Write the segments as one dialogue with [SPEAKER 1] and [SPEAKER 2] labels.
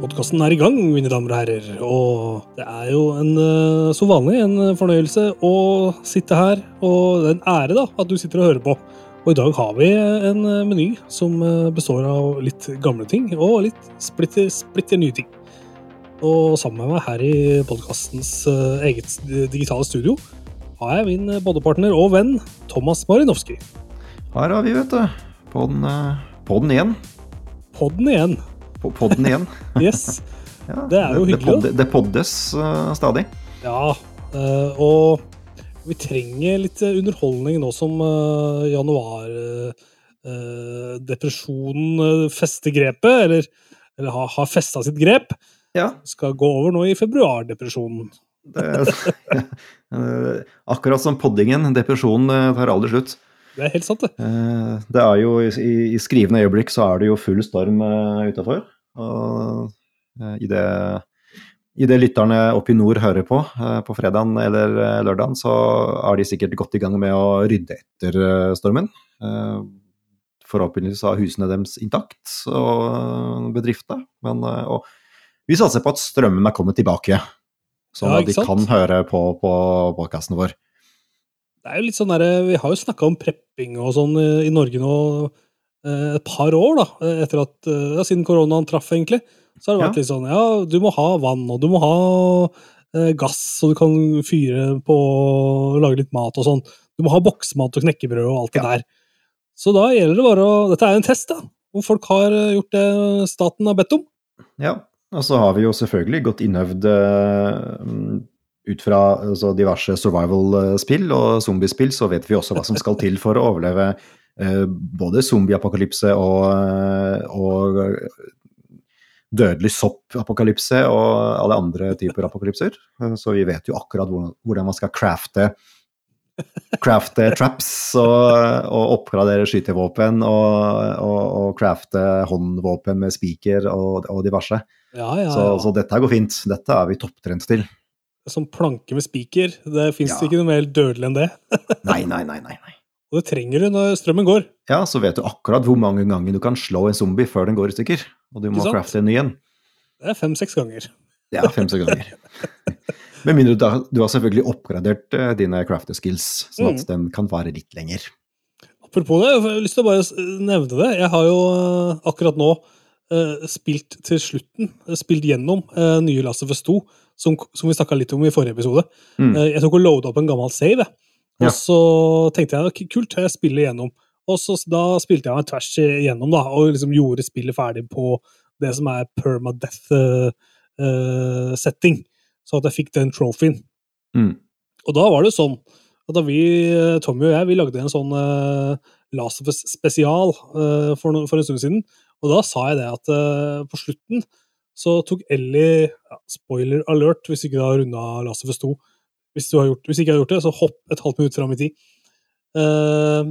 [SPEAKER 1] Podkasten er i gang, mine damer og herrer. Og det er jo en, så som vanlig en fornøyelse å sitte her, og det er en ære da, at du sitter og hører på. Og i dag har vi en eh, meny som eh, består av litt gamle ting og litt splitter, splitter nye ting. Og sammen med meg her i podkastens eget digitale studio har jeg min poddepartner og venn Thomas Marinovskij.
[SPEAKER 2] Her har vi, vet du. Podden, podden igjen.
[SPEAKER 1] Podden igjen.
[SPEAKER 2] På podden igjen.
[SPEAKER 1] yes. Ja, det er jo
[SPEAKER 2] det,
[SPEAKER 1] hyggelig.
[SPEAKER 2] Det, det poddes uh, stadig.
[SPEAKER 1] Ja, uh, og vi trenger litt underholdning nå som uh, januar depresjonen fester grepet, eller, eller har, har festa sitt grep.
[SPEAKER 2] Ja.
[SPEAKER 1] Skal gå over nå i februardepresjonen.
[SPEAKER 2] akkurat som poddingen. Depresjonen tar aldri slutt.
[SPEAKER 1] Det er helt sant, det.
[SPEAKER 2] Eh, det er jo i, i skrivende øyeblikk så er det jo full storm uh, utafor. Og uh, i det i det lytterne oppe i nord hører på på fredagen eller lørdagen, så er de sikkert godt i gang med å rydde etter stormen. Forhåpentligvis har husene deres intakt, og bedriftene. Men og vi satser på at strømmen er kommet tilbake, sånn ja, at de kan høre på, på podkasten vår
[SPEAKER 1] det er jo litt sånn der, Vi har jo snakka om prepping og sånn eh, i Norge nå eh, et par år, da, etter at, eh, ja, siden koronaen traff, egentlig. Så har det vært ja. litt sånn ja, du må ha vann, og du må ha eh, gass, så du kan fyre på og lage litt mat og sånn. Du må ha boksmat og knekkebrød og alt det ja. der. Så da gjelder det bare å Dette er jo en test, da. Om folk har gjort det staten har bedt om.
[SPEAKER 2] Ja, og så har vi jo selvfølgelig godt innøvd ut fra altså, diverse survival-spill og zombiespill, så vet vi også hva som skal til for å overleve uh, både zombieapokalypse og, eh, og dødelig sopp-apokalypse og alle andre typer apokalypser. Så vi vet jo akkurat hvordan man skal crafte, crafte traps og, og oppgradere skytevåpen og, og, og, crafte håndvåpen med spiker og, diverse.
[SPEAKER 1] Ja, ja, ja.
[SPEAKER 2] Så, så, dette går fint. Dette er vi topptrent til
[SPEAKER 1] som planke med spiker. Det fins ja. ikke noe mer dødelig enn det.
[SPEAKER 2] nei, nei, nei, nei, nei.
[SPEAKER 1] Og det trenger du når strømmen går.
[SPEAKER 2] Ja, så vet du akkurat hvor mange ganger du kan slå en zombie før den går i stykker. Og du må crafte en ny en.
[SPEAKER 1] Det er fem-seks ganger.
[SPEAKER 2] Ja, fem-seks ganger. Med mindre du, har, du har selvfølgelig oppgradert uh, dine crafter skills, sånn at mm. den kan vare litt lenger.
[SPEAKER 1] Apropos det, jeg har lyst til å bare nevne det. Jeg har jo uh, akkurat nå spilt til slutten, spilt gjennom nye Last of Us 2 som, som vi snakka litt om i forrige episode. Mm. Eh, jeg tok og loada opp en gammel save, og ja. så tenkte jeg kult, jeg spiller gjennom. Og så da spilte jeg meg tvers igjennom da, og liksom gjorde spillet ferdig på det som er permadeath-setting. Uh, uh, så at jeg fikk den trofeen. Mm. Og da var det sånn at da vi, Tommy og jeg, vi lagde en sånn uh, Last of Us-spesial for, for, en stund siden. Og da sa jeg det at uh, på slutten så tok Ellie ja, Spoiler alert hvis ikke du har runda Last of Us 2. Hvis, du har gjort, hvis ikke jeg har gjort det, så hopp et halvt minutt fram i tid. Uh,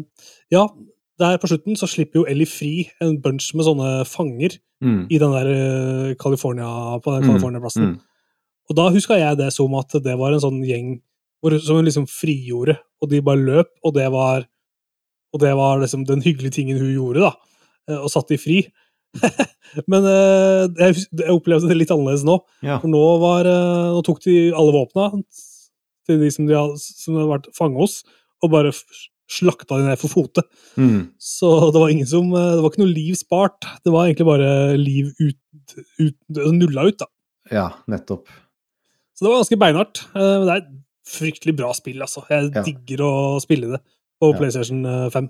[SPEAKER 1] ja, der på slutten så slipper jo Ellie fri en bunch med sånne fanger mm. i den der uh, California, på den mm. California-plassen. Mm. Og da huska jeg det som at det var en sånn gjeng hvor, som hun liksom frigjorde, og de bare løp, og det var, og det var liksom den hyggelige tingen hun gjorde, da, og satt de fri. Men uh, jeg, opplevde det litt annerledes nå. Ja. For nå, var, uh, nå tok de alle våpna til de som, de hadde, som hadde vært fanget hos, og bare slakta de ned for fote. Mm. Så det var ingen som Det var ikke noe liv spart. Det var egentlig bare liv ut, ut nulla ut, da.
[SPEAKER 2] Ja, nettopp.
[SPEAKER 1] Så det var ganske beinhardt. det er et fryktelig bra spill, altså. Jeg ja. digger å spille det på ja. PlayStation 5.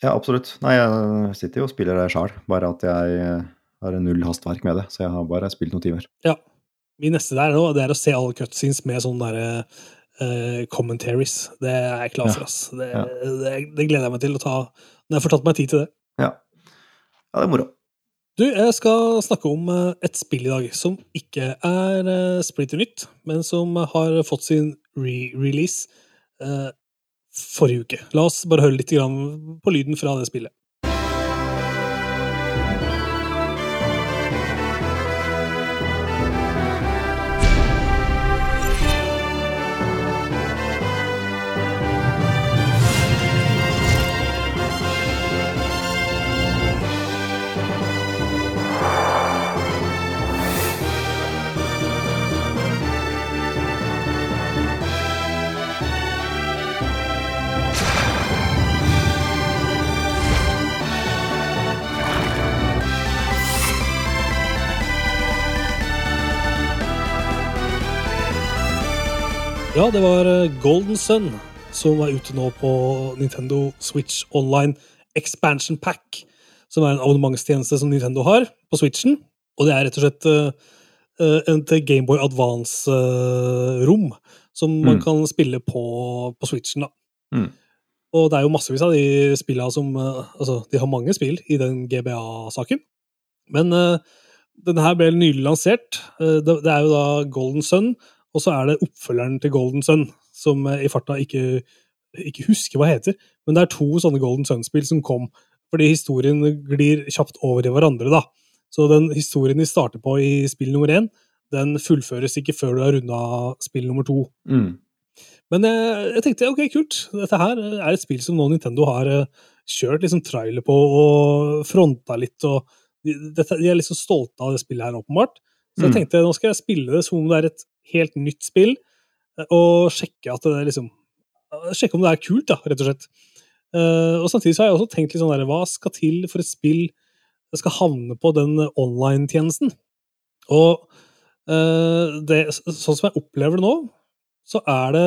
[SPEAKER 2] Ja, absolutt. Nei, jeg sitter jo og spiller det sjøl, bare at jeg eh, har null hastverk med det. Så jeg har bare spilt noen timer.
[SPEAKER 1] Ja. Min neste der nå, det er å se alle cutscenes med sånne derre uh, commentaries. Det er jeg klar for, ass. Det, ja. det, det, gleder jeg meg til å ta når jeg får tatt meg tid til det.
[SPEAKER 2] Ja. ja, det er moro.
[SPEAKER 1] Du, jeg skal snakke om eh, et spill i dag som ikke er splitter nytt, men som har fått sin re-release forrige uke. La oss bare høre litt på lyden fra det spillet. Ja, det var eh, Golden Sun som er ute nå på Nintendo Switch Online Expansion Pack. Som er en abonnementstjeneste som Nintendo har på Switchen. Og det er rett og slett uh, et Gameboy Advance-rom som man
[SPEAKER 2] Mm.
[SPEAKER 1] kan spille på, på Switchen. da.
[SPEAKER 2] Mm.
[SPEAKER 1] Og det er jo massevis av de spillene som Altså, de har mange spill i den GBA-saken. Men uh, denne her ble nylig lansert. Det, det er jo da Golden Sun, og så er det oppfølgeren til Golden Sun, som i farta ikke, ikke husker hva heter. Men det er to sånne Golden Sun-spill som kom, fordi historien glir kjapt over i hverandre, da. Så den historien de starter på i spill nummer én, den fullføres ikke før du har runda spill nummer to.
[SPEAKER 2] Mm.
[SPEAKER 1] Men jeg, jeg tenkte ok, kult. Dette her er et spill som nå Nintendo har eh, kjørt liksom trailer på og fronta litt. og de, de er liksom stolte av det spillet her, åpenbart. Så jeg
[SPEAKER 2] Mm.
[SPEAKER 1] tenkte nå skal jeg spille det som om det er et helt nytt spill, eh, og sjekke at det er liksom eh, Sjekke om det er kult, da, rett og slett. Eh, og samtidig så har jeg også tenkt litt sånn der, hva skal til for et spill skal havne på den online-tjenesten? Og det, sånn som jeg opplever det nå, så er det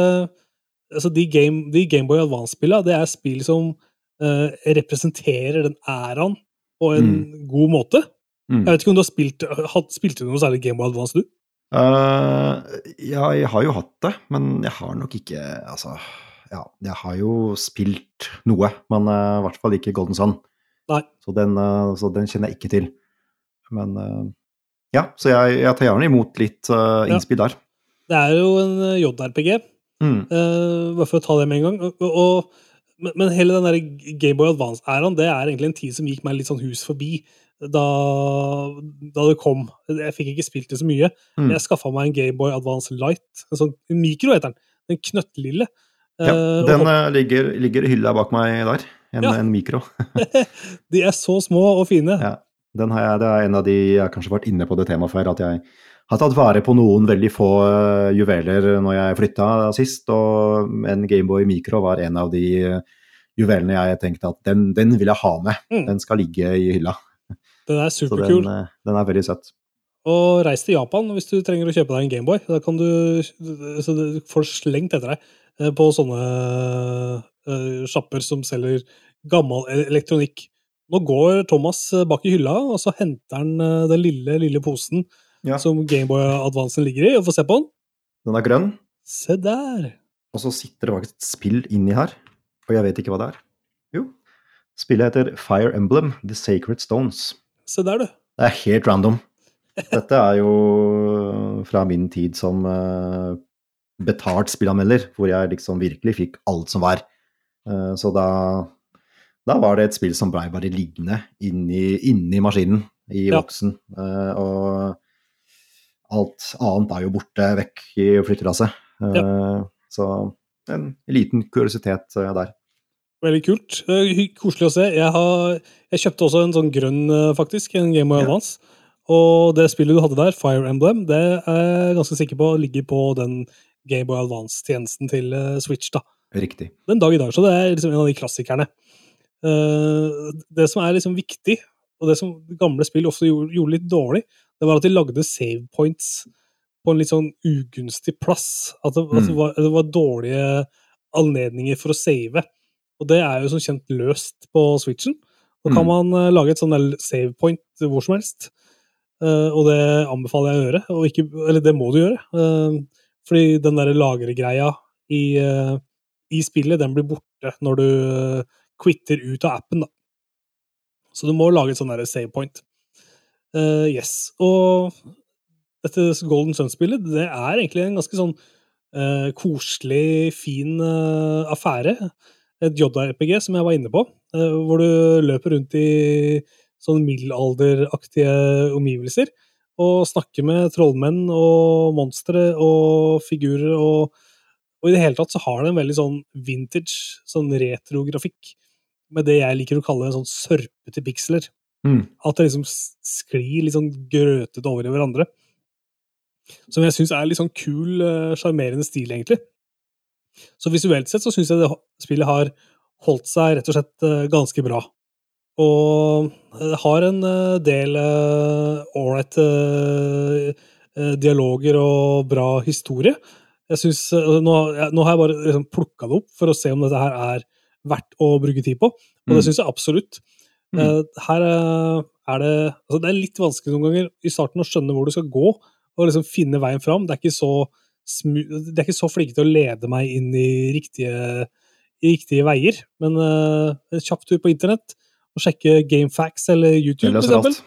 [SPEAKER 1] altså de, game, de Gameboy Advance-spillene, det er spill som uh, representerer den æraen på en god måte.
[SPEAKER 2] Mm.
[SPEAKER 1] Jeg vet ikke om du har spilt had, Spilte noe særlig Gameboy Advance, du?
[SPEAKER 2] Eh, ja, jeg har jo hatt det, men jeg har nok ikke Altså, ja, jeg har jo spilt noe, men uh, i hvert fall ikke Golden Sun.
[SPEAKER 1] Nei.
[SPEAKER 2] Så den, uh, så den kjenner jeg ikke til. Men ja, så jeg, jeg tar gjerne imot litt innspill
[SPEAKER 1] Ja.
[SPEAKER 2] der.
[SPEAKER 1] Det er jo en JRPG,
[SPEAKER 2] Mm.
[SPEAKER 1] bare for å ta det med en gang. Og, og, men, men hele den der Gameboy Advance-æraen, det er egentlig en tid som gikk meg litt sånn hus forbi da, da det kom. Jeg fikk ikke spilt det så mye.
[SPEAKER 2] Mm.
[SPEAKER 1] Jeg skaffa meg en Gameboy Advance Light, en sånn en mikro heter den. Den knøttlille.
[SPEAKER 2] Ja,
[SPEAKER 1] Eh,
[SPEAKER 2] den uh, ligger, ligger i hylla bak meg der. En,
[SPEAKER 1] Ja.
[SPEAKER 2] en mikro.
[SPEAKER 1] De er så små og fine.
[SPEAKER 2] Ja. Den har jeg, det er en av de jeg har kanskje vært inne på det temaet før, at jeg har tatt vare på noen veldig få eh, juveler når jeg flytta sist, og en Gameboy Micro var en av de juvelene jeg tenkte at den, den vil jeg ha med.
[SPEAKER 1] Mm.
[SPEAKER 2] Den skal ligge i hylla.
[SPEAKER 1] Den er
[SPEAKER 2] Så
[SPEAKER 1] superkul.
[SPEAKER 2] den, eh, den er veldig søt.
[SPEAKER 1] Og reis til Japan hvis du trenger å kjøpe deg en Gameboy. Da kan du så du får slengt etter deg eh, på sånne uh, sjapper som selger gammel elektronikk. Nå går Thomas bak i hylla, og så henter han den lille, lille posen
[SPEAKER 2] Ja.
[SPEAKER 1] som Gameboy Advancen ligger i, og får se på den.
[SPEAKER 2] Den er grønn,
[SPEAKER 1] Se der!
[SPEAKER 2] og så sitter det faktisk et spill inni her, og jeg vet ikke hva det er. Jo, spillet heter Fire Emblem The Sacred Stones.
[SPEAKER 1] Se der, du.
[SPEAKER 2] Det er helt random. Dette er jo fra min tid som eh, betalt spillanmelder, hvor jeg liksom virkelig fikk alt som var. Eh, så da, da var det et spill som blei bare liggende inni, inni maskinen i
[SPEAKER 1] Ja.
[SPEAKER 2] Eh, og alt annet er jo borte vekk i flyttelasset. Ja. Så en liten kuriositet der.
[SPEAKER 1] Veldig kult. Koselig å se. Jeg, har, jeg kjøpte også en sånn grønn, eh, faktisk, en Game Boy
[SPEAKER 2] Ja.
[SPEAKER 1] Advance. Og det spillet du hadde der, Fire Emblem, det er jeg ganske sikker på ligger på den Game Boy Advance-tjenesten til eh, Switch. da.
[SPEAKER 2] Riktig.
[SPEAKER 1] Den dag i dag, så det er liksom en av de klassikerne. Eh, det som er liksom viktig, og det som gamle spill ofte gjorde, litt dårlig, det var at de lagde save points på en litt sånn ugunstig plass. At det, at det,
[SPEAKER 2] Mm.
[SPEAKER 1] var, det var dårlige anledninger for å save. Og det er jo som kjent løst på Switchen. Da kan
[SPEAKER 2] Mm.
[SPEAKER 1] man eh, lage et sånn save point hvor som helst. Uh, og det anbefaler jeg å gjøre, og ikke, eller det må du gjøre. Uh, fordi den der lagregreia i, uh, i spillet, den blir borte når du quitter ut av appen, da. Så du må lage et sånn der save point. Yes. Og dette Golden Sun-spillet, det er egentlig en ganske sånn koselig, fin affære. Et JRPG, som jeg var inne på, eh, hvor du løper rundt i sånn middelalderaktige omgivelser og snakker med trollmenn og monstre og figurer og og i det hele tatt så har det en veldig sånn vintage, sånn retrografikk, med det jeg liker å kalle en sånn sørpete piksler.
[SPEAKER 2] Mm.
[SPEAKER 1] At det liksom sklir litt sånn grøtete over i hverandre. Som jeg syns er litt sånn kul, eh, sjarmerende stil, egentlig. Så visuelt sett så syns jeg det spillet har holdt seg rett og slett eh, ganske bra. Og det har en eh, del ålreit dialoger og bra historie. Jeg synes, eh, nå, nå har jeg bare liksom plukka det opp for å se om dette her er verdt å bruke tid på, og det
[SPEAKER 2] Mm.
[SPEAKER 1] syns jeg absolutt.
[SPEAKER 2] Mm.
[SPEAKER 1] Eh, her eh, er det altså Det er litt vanskelig noen ganger i starten å skjønne hvor du skal gå, og liksom finne veien fram. Det er ikke så, det er ikke så flinke til å lede meg inn i riktige, i riktige veier, men uh, en kjapp tur på internett og sjekke Gamefacts eller YouTube,
[SPEAKER 2] alt.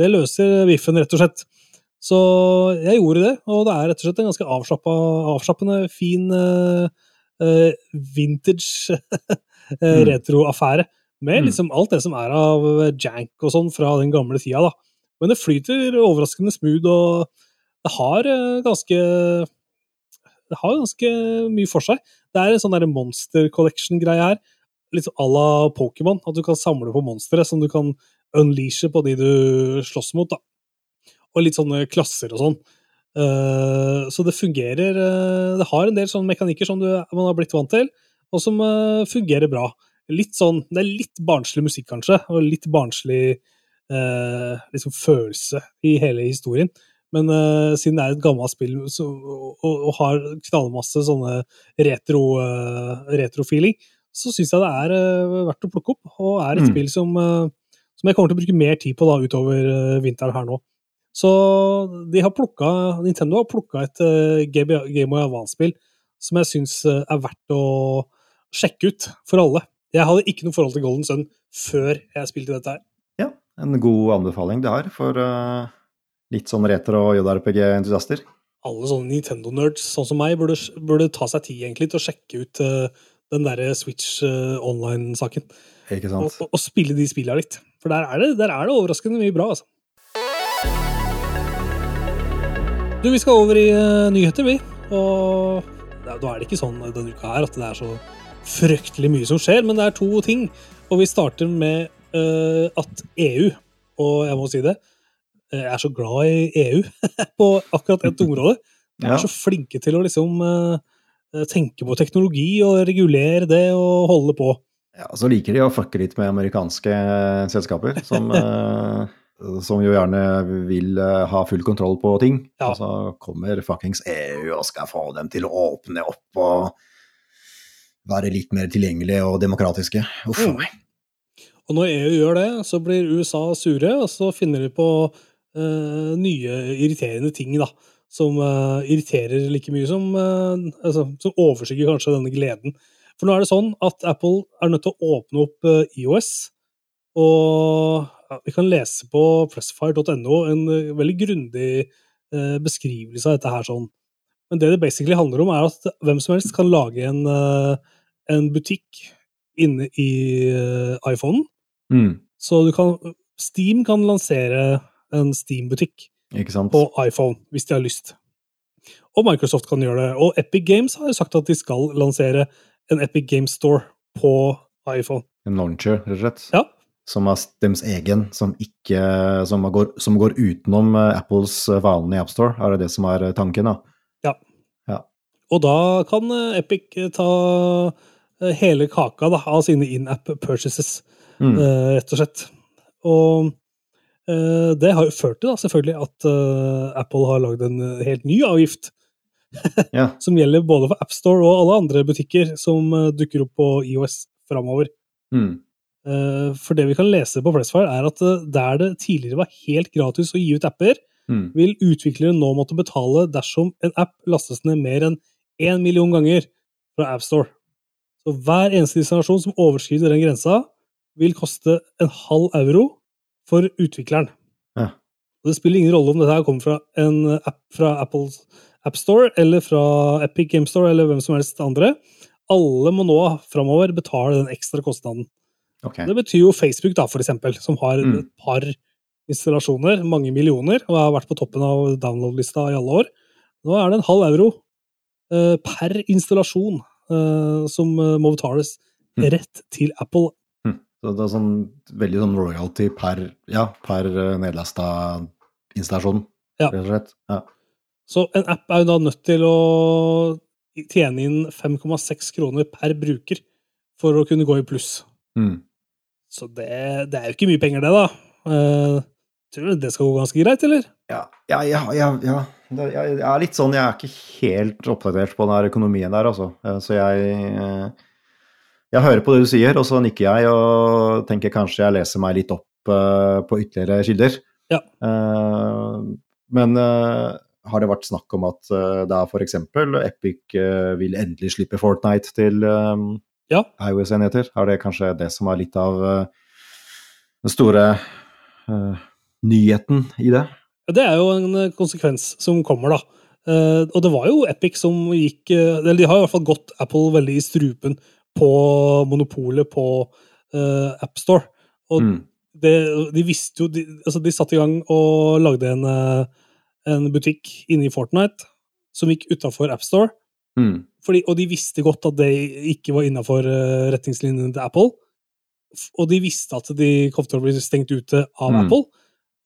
[SPEAKER 1] Det løser biffen, rett og slett. Så jeg gjorde det, og det er rett og slett en ganske avslappende, fin uh, uh, vintage
[SPEAKER 2] Mm.
[SPEAKER 1] retroaffære. Med
[SPEAKER 2] Mm.
[SPEAKER 1] liksom alt det som er av jank og sånn fra den gamle tida, da. Men det flyter overraskende smooth, og det har ganske Det har ganske mye for seg. Det er en sånn monster collection-greie her. Litt à la Pokémon. At du kan samle på monstre som du kan unleashe på de du slåss mot. da. Og litt sånne klasser og sånn. Uh, så det fungerer uh, Det har en del sånne mekanikker som du, man har blitt vant til, og som uh, fungerer bra. Litt sånn, Det er litt barnslig musikk, kanskje, og litt barnslig liksom følelse i hele historien. Men uh, siden det er et gammelt spill så, og, og har knallmasse sånne retro, uh, retro-feeling, så syns jeg det er uh, verdt å plukke opp. Og er et
[SPEAKER 2] Mm.
[SPEAKER 1] spill som, eh, som jeg kommer til å bruke mer tid på da utover eh, vinteren her nå. Så de har plukka, Nintendo har plukka et uh, Game Boy Advance-spill som jeg syns eh, er verdt å sjekke ut for alle. Jeg hadde ikke noe forhold til Golden Sun før jeg spilte dette her.
[SPEAKER 2] Ja, en god anbefaling det har for eh, litt sånn retro JRPG-entusiaster.
[SPEAKER 1] Alle sånne Nintendo-nerds sånn som meg burde, burde ta seg tid egentlig til å sjekke ut uh, den derre Switch uh, online-saken.
[SPEAKER 2] Ikke sant?
[SPEAKER 1] og, og spille de spillene litt. For der er, det, der er det overraskende mye bra, altså. Du, vi skal over i uh, nyheter, vi. Og da er det ikke sånn denne uka her at det er så fryktelig mye som skjer, men det er to ting. Og vi starter med uh, at EU, og jeg må si det, jeg er så glad i EU på akkurat ett område. De er så flinke til å liksom eh, tenke på teknologi og regulere det og holde på.
[SPEAKER 2] Ja, så liker de å fucke litt med amerikanske selskaper, som, eh, som jo gjerne vil eh, ha full kontroll på ting.
[SPEAKER 1] Ja.
[SPEAKER 2] Og så kommer fuckings EU og skal få dem til å åpne opp og være litt mer tilgjengelige og demokratiske. Uff a
[SPEAKER 1] Mm.
[SPEAKER 2] meg.
[SPEAKER 1] Og når EU gjør det, så blir USA sure, og så finner de på eh, nye irriterende ting, da. Som uh, irriterer like mye som eh, altså, Som overskygger kanskje denne gleden. For nå er det sånn at Apple er nødt til å åpne opp IOS, og ja, vi kan lese på pressfire.no en veldig grundig beskrivelse av dette her sånn. Men det det basically handler om, er at hvem som helst kan lage en, en butikk inne i uh, iPhonen.
[SPEAKER 2] Mm,
[SPEAKER 1] Så du kan, Steam kan lansere en Steam-butikk på iPhone, hvis de har lyst. Og Microsoft kan gjøre det. Og Epic Games har jo sagt at de skal lansere en Epic Games Store på iPhone.
[SPEAKER 2] En launcher, rett og slett.
[SPEAKER 1] Ja,
[SPEAKER 2] Som er deres egen, som, ikke, som, går, som går utenom eh, Apples eh, vanlige AppStore. Er det det som er eh, tanken, da?
[SPEAKER 1] og da kan Epic ta hele kaka da, av sine in-app purchases,
[SPEAKER 2] Mm.
[SPEAKER 1] rett og slett. Og det har jo ført til da, selvfølgelig at eh, Apple har lagd en eh, helt ny avgift
[SPEAKER 2] Ja.
[SPEAKER 1] som gjelder både for AppStore og alle andre butikker som eh, dukker opp på IOS framover.
[SPEAKER 2] Mm.
[SPEAKER 1] Eh, For det vi kan lese på Pressfire, er at eh, der det tidligere var helt gratis å gi ut apper,
[SPEAKER 2] Mm.
[SPEAKER 1] vil utviklere nå måtte betale dersom en app lastes ned mer enn én million ganger fra AppStore. Så hver eneste installasjon som overskrider den grensa, vil koste en halv euro for utvikleren.
[SPEAKER 2] Ja.
[SPEAKER 1] Og det spiller ingen rolle om dette kommer fra en app fra Apples AppStore eller fra Epic Game Store eller hvem som helst andre. Alle må nå framover betale den ekstra kostnaden.
[SPEAKER 2] Okay.
[SPEAKER 1] Det betyr jo Facebook, da, for eksempel, som har
[SPEAKER 2] Mm.
[SPEAKER 1] et par installasjoner, mange millioner, og har vært på toppen av download-lista i alle år. Nå er det en halv euro eh, per installasjon eh, som eh, må betales
[SPEAKER 2] Mm.
[SPEAKER 1] rett til Apple.
[SPEAKER 2] Så det er sånn veldig sånn royalty per, ja, per eh, nedlasta installasjon,
[SPEAKER 1] Ja.
[SPEAKER 2] rett og slett. Ja.
[SPEAKER 1] Så en app er jo da nødt til å tjene inn 5,6 kroner per bruker for å kunne gå i pluss.
[SPEAKER 2] Mm.
[SPEAKER 1] Så det, det er jo ikke mye penger, det, da. Uh, tror du det skal gå ganske greit, eller?
[SPEAKER 2] Ja, ja, ja, ja, ja. Det, jeg, jeg er litt sånn, jeg er ikke helt oppdatert på den økonomien der, altså. Eh, Så jeg Jeg hører på det du sier, og så nikker jeg og tenker kanskje jeg leser meg litt opp uh, på ytterligere kilder.
[SPEAKER 1] Ja.
[SPEAKER 2] Uh, Men uh, har det vært snakk om at uh, da f.eks. Epic vil endelig slippe Fortnite til um,
[SPEAKER 1] Ja.
[SPEAKER 2] iOS-enheter? Er det kanskje det som er litt av den store nyheten i det?
[SPEAKER 1] Det er jo en konsekvens som kommer, da. Uh, og det var jo Epic som gikk uh, Eller de har i hvert fall gått Apple veldig i strupen på monopolet på uh, AppStore. Og
[SPEAKER 2] Mm.
[SPEAKER 1] det, de visste jo de, altså de satte i gang og lagde en, eh, en butikk inne i Fortnite som gikk utafor AppStore.
[SPEAKER 2] Mm.
[SPEAKER 1] Fordi, og de visste godt at det ikke var innafor retningslinjene til Apple. Og de visste at de kom til å bli stengt ute av
[SPEAKER 2] Mm.
[SPEAKER 1] Apple.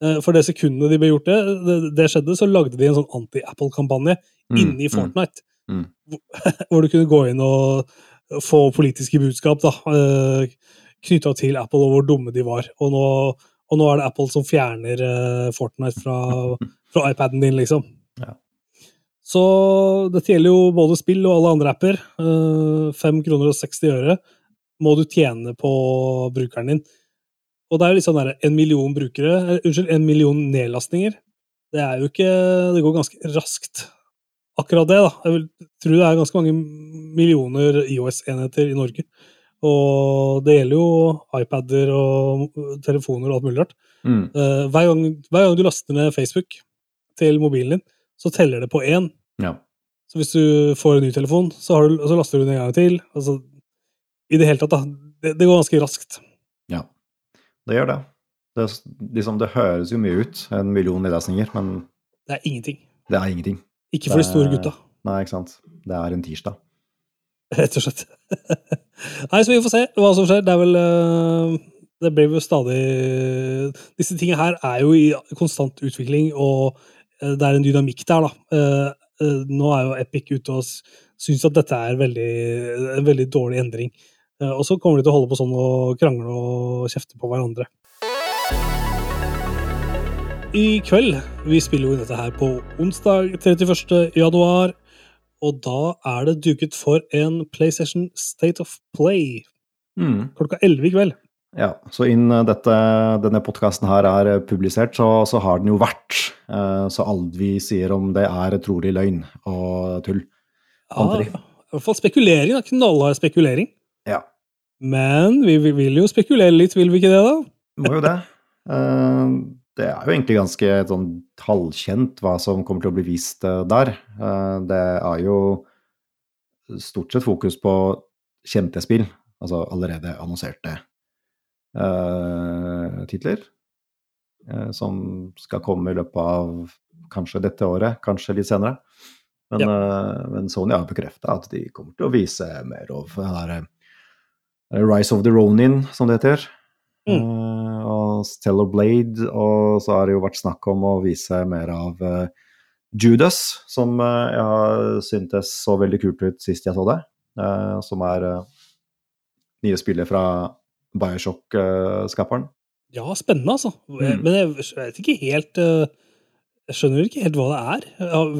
[SPEAKER 1] Eh, For det sekundet de ble gjort det, det, det skjedde, så lagde de en sånn anti-Apple-kampanje
[SPEAKER 2] Mm.
[SPEAKER 1] inne i
[SPEAKER 2] Mm.
[SPEAKER 1] Fortnite.
[SPEAKER 2] Mm.
[SPEAKER 1] Hvor du kunne gå inn og få politiske budskap da, knytta til Apple og hvor dumme de var. Og nå, og nå er det Apple som fjerner eh, Fortnite fra, fra iPaden din, liksom.
[SPEAKER 2] Ja.
[SPEAKER 1] Så dette gjelder jo både spill og alle andre apper. Eh, 5 kroner og 60 øre må du tjene på brukeren din. Og det er jo sånn der, en million brukere, eh, unnskyld, en million nedlastninger. Det er jo ikke Det går ganske raskt. Akkurat det, da. Jeg vil tro det er ganske mange millioner IOS-enheter i Norge. Og det gjelder jo iPader og telefoner og alt mulig rart.
[SPEAKER 2] Mm.
[SPEAKER 1] Uh, hver, gang, hver gang du laster ned Facebook til mobilen din, så teller det på én.
[SPEAKER 2] Ja.
[SPEAKER 1] Så hvis du får en ny telefon, så, har du, så laster du den en gang til. Altså, I det hele tatt, da. Det, det går ganske raskt.
[SPEAKER 2] ja. Det gjør det. Det, liksom, det høres jo mye ut, en million nedlastninger, men
[SPEAKER 1] Det er ingenting.
[SPEAKER 2] det er ingenting.
[SPEAKER 1] Ikke for de store gutta,
[SPEAKER 2] Nei, ikke sant. Det er en tirsdag.
[SPEAKER 1] rett og slett. Nei, så vi får se hva som skjer. Det er vel eh, Det blir jo stadig Disse tingene her er jo i konstant utvikling, og eh, det er en dynamikk der, da. Eh, eh, Nå er jo Epic ute og syns at dette er veldig, en veldig dårlig endring. Eh, Og så kommer de til å holde på sånn og krangle og kjefte på hverandre. I kveld Vi spiller jo dette her på onsdag 31. januar. Og da er det duket for en PlayStation State of Play
[SPEAKER 2] Mm.
[SPEAKER 1] klokka 11 i kveld.
[SPEAKER 2] Ja, så innen eh, dette, denne podkasten her er eh, publisert, så, så har den jo vært. Eh, Så alt vi sier om det, er trolig løgn og tull.
[SPEAKER 1] Ja, I hvert fall spekulering. da. Knallhard spekulering.
[SPEAKER 2] Ja.
[SPEAKER 1] Men vi, vi vil jo spekulere litt, vil vi ikke det, da?
[SPEAKER 2] Må jo det. Det er jo egentlig ganske sånn halvkjent hva som kommer til å bli vist eh, der. Eh, Det er jo stort sett fokus på kjente spill, altså allerede annonserte uh, titler. uh, Som skal komme i løpet av kanskje dette året, kanskje litt senere. Men, eh, men Sony har bekrefta at de kommer til å vise mer av Rise of the Ronin, som det heter. Mm Stellar Blade, og så har det jo vært snakk om å vise mer av eh, Judas, som eh, jeg syntes så veldig kult ut sist jeg så det. eh, som er nye spillet fra Bioshock-skaperen.
[SPEAKER 1] Ja, spennende, altså.
[SPEAKER 2] Mm.
[SPEAKER 1] Men jeg vet ikke helt Jeg skjønner ikke helt hva det er.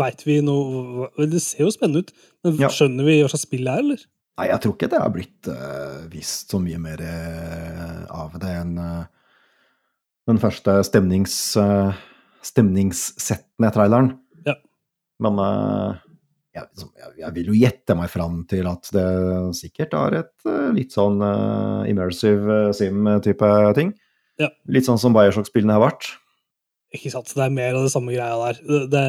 [SPEAKER 1] Veit vi noe Det ser jo spennende ut, men
[SPEAKER 2] Ja.
[SPEAKER 1] skjønner vi hva slags spill det er, eller?
[SPEAKER 2] Nei, jeg tror ikke det har blitt uh, vist så mye mer uh, av det enn eh, den første stemnings, uh, stemningssettende traileren.
[SPEAKER 1] Ja.
[SPEAKER 2] Men eh, jeg, liksom, jeg, vil jo gjette meg fram til at det sikkert er et eh, litt sånn eh, immersive eh, sim-type ting.
[SPEAKER 1] Ja.
[SPEAKER 2] Litt sånn som Bioshock-spillene har vært.
[SPEAKER 1] Ikke sant, det er mer av det samme greia der. Det, det,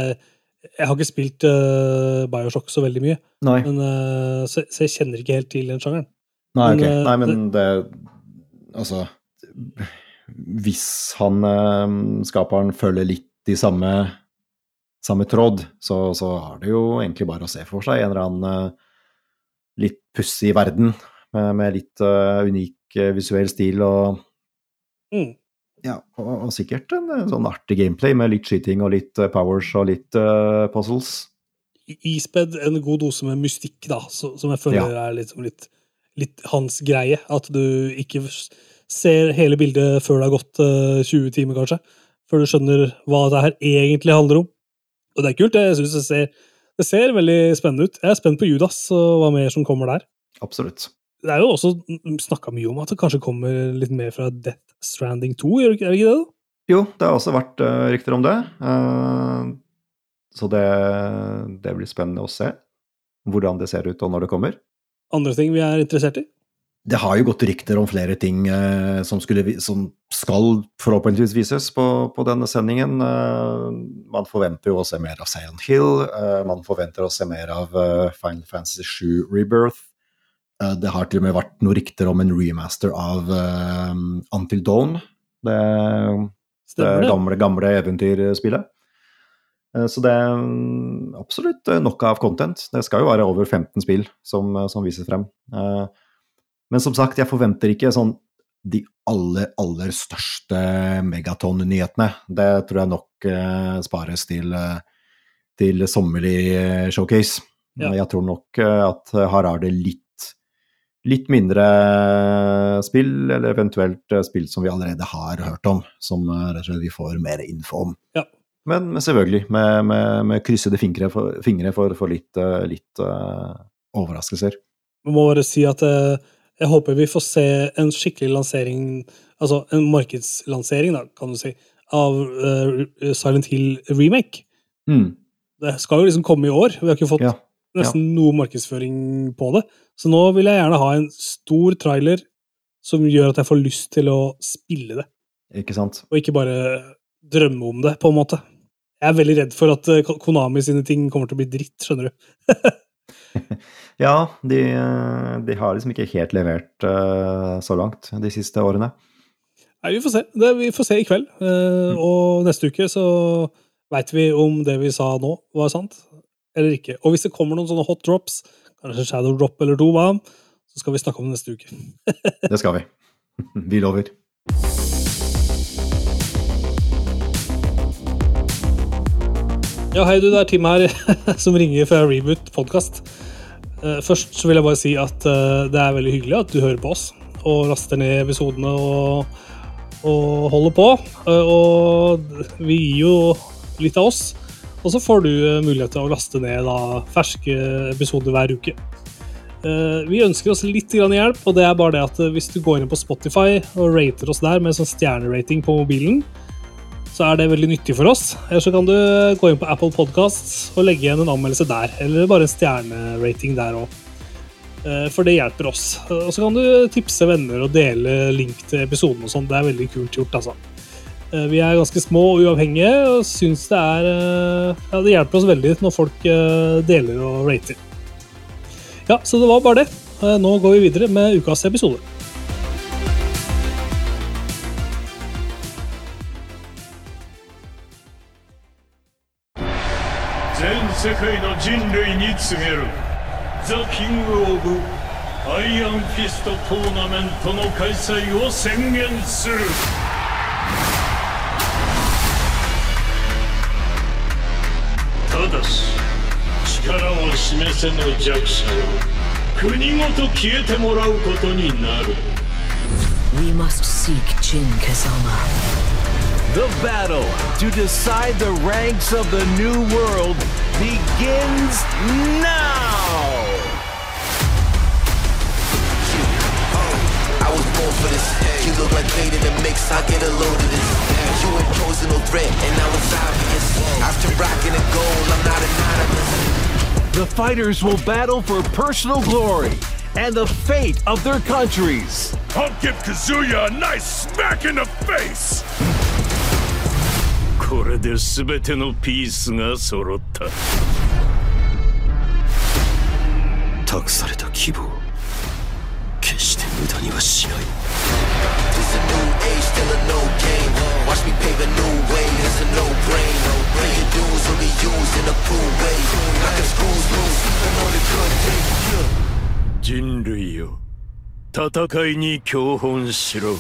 [SPEAKER 1] jeg har ikke spilt uh, Bioshock så veldig mye, men, uh, så, så jeg kjenner ikke helt til den sjangeren.
[SPEAKER 2] Nei,
[SPEAKER 1] men,
[SPEAKER 2] ok.
[SPEAKER 1] eh,
[SPEAKER 2] Nei, men det Altså Hvis han eh, skaperen følger litt i samme, samme tråd, så, så har det jo egentlig bare å se for seg en eller annen eh, litt pussig verden med, med litt uh, unik visuell stil og
[SPEAKER 1] Mm.
[SPEAKER 2] ja, og, og sikkert en, sånn artig gameplay med litt skyting og litt powers og litt uh, puzzles.
[SPEAKER 1] Ispedd en god dose med mystikk, da, så, som jeg føler er liksom litt, litt hans greie. At du ikke ser hele bildet før det har gått eh, 20 timer, kanskje. Før du skjønner hva det her egentlig handler om. Og det er kult. Jeg synes det ser, det ser veldig spennende ut. Jeg er spent på Judas og hva mer som kommer der.
[SPEAKER 2] Absolutt.
[SPEAKER 1] Det er jo også snakka mye om at det kanskje kommer litt mer fra Death Stranding 2, er det ikke det? da?
[SPEAKER 2] Jo, det har også vært uh, rykter om det. Uh, så det, det, blir spennende å se hvordan det ser ut, og når det kommer.
[SPEAKER 1] Andre ting vi er interessert i?
[SPEAKER 2] Det har jo gått rykter om flere ting eh, som, skulle, som, skal forhåpentligvis vises på, på denne sendingen. man forventer jo å se mer av Sayon Hill. man forventer å se mer av Final Fantasy 7 Rebirth. det har til og med vært noen rykter om en remaster av Until Dawn. Det det gamle, gamle eventyrspillet. Eh, så det er mm, absolutt eh, nok av content. Det skal jo være over 15 spill som, eh, som vises frem. Men som sagt, jeg forventer ikke sånn de aller, aller største megaton-nyhetene. Det tror jeg nok spares til, til sommerlig showcase. Ja. Jeg tror nok at her er det litt litt mindre spill, eller eventuelt eh, spill som vi allerede har hørt om, som eh, rett og slett vi får mer info om.
[SPEAKER 1] Ja.
[SPEAKER 2] Men, men, selvfølgelig med, med, med kryssede fingre for, fingre for, for litt, eh, litt uh, overraskelser.
[SPEAKER 1] Vi må bare si at uh, jeg håper vi får se en skikkelig lansering, altså en markedslansering, da, kan du si, av uh, Silent Hill remake.
[SPEAKER 2] Mm.
[SPEAKER 1] Det skal jo liksom komme i år. Vi har ikke fått ja. nesten ja. noe markedsføring på det. Så nå vil jeg gjerne ha en stor trailer som gjør at jeg får lyst til å spille det.
[SPEAKER 2] Ikke sant?
[SPEAKER 1] Og ikke bare drømme om det, på en måte. Jeg er veldig redd for at eh, Konami sine ting kommer til å bli dritt, skjønner du.
[SPEAKER 2] ja, de, de, har liksom ikke helt levert uh, så langt de siste årene.
[SPEAKER 1] Nei, vi får se. Det, vi får se i kveld. Uh, mm. Og neste uke så veit vi om det vi sa nå, var sant eller ikke. Og hvis det kommer noen sånne hot drops, kanskje Shadow Drop eller to, så skal vi snakke om det neste uke.
[SPEAKER 2] det skal vi. Vi lover.
[SPEAKER 1] Ja, hei du, det er Tim her som ringer fra Reboot podkast. Eh, først så vil jeg bare si at eh, det er veldig hyggelig at du hører på oss og raster ned episodene og, og holder på. Eh, og vi gir jo litt av oss. Og så får du mulighet til å laste ned da, ferske episoder hver uke. Vi ønsker oss litt hjelp, og det er bare det at hvis du går inn på Spotify og rater oss der med sånn stjernerating på mobilen, så er det veldig nyttig for oss. Eller så kan du gå inn på Apple Podcasts og legge igjen en anmeldelse der, eller bare en stjernerating der òg. For det hjelper oss. Og så kan du tipse venner og dele link til episoden og sånn. Det er veldig kult gjort, altså. Eh, vi er ganske små og uavhengige og syns det er eh, Ja, det hjelper oss veldig når folk eh, deler og rater. Ja, så det var bare det. Nå går vi videre med ukas episode. 世界の人類
[SPEAKER 3] に告げる。ザ・キング・オブ・アイアン・フィス
[SPEAKER 1] ト・トーナメントの開催を宣言する。ただし力を示せぬ弱者を国ごと消えてもらうことになる。We must seek Jin Kazama The battle to decide the ranks of the new world begins now! I was born for this. You look like Fade in the mix, I get a load of this. You ain't posing no threat, and now it's obvious. After rocking a goal, I'm not anonymous. The fighters will battle for personal glory and the fate of their countries. I'll give Kazuya a nice smack in the face! これで全てのピースが揃った。託された希望決して無駄にはしない。人類を戦いに強奔しろ。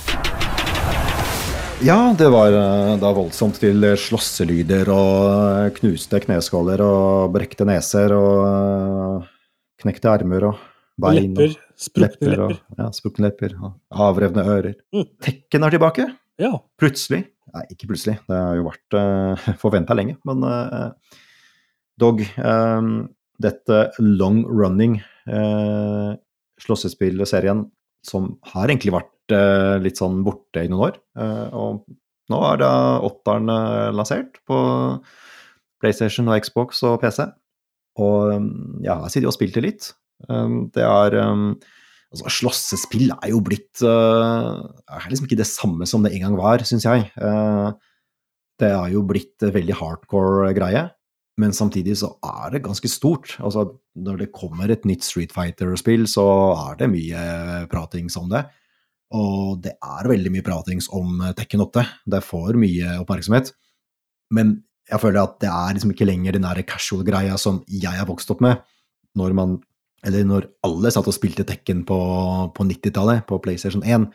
[SPEAKER 2] Ja, det var da voldsomt til slåsselyder og knuste kneskåler og brekte neser og knekte armer og bein.
[SPEAKER 1] Lepper. Sprukne lepper.
[SPEAKER 2] Og, ja, sprukne lepper. Og avrevne ører. Mm. Tekken er tilbake.
[SPEAKER 1] Ja.
[SPEAKER 2] Plutselig. Nei, ikke plutselig. Det har jo vært uh, eh, forventa lenge. Men uh, Dog, um, dette long running uh, slåssespillserien som har egentlig vært eh, litt sånn borte i noen år. Eh, og nå er da åtteren eh, lansert på PlayStation og Xbox og PC. Og ja, jeg sitter og spilte litt. Um, det er Altså, slåssespill er jo blitt er liksom ikke det samme som det en gang var, syns jeg. Det er jo blitt veldig hardcore greie, men samtidig så er det ganske stort. Altså, når det kommer et nytt Street Fighter-spill, så er det mye pratings om det. Og det er veldig mye pratings om Tekken 8. Det får mye oppmerksomhet. Men jeg føler at det er liksom ikke lenger den der casual-greia som jeg har vokst opp med, når man Eller når alle satt og spilte Tekken på, på 90-tallet, på PlayStation 1,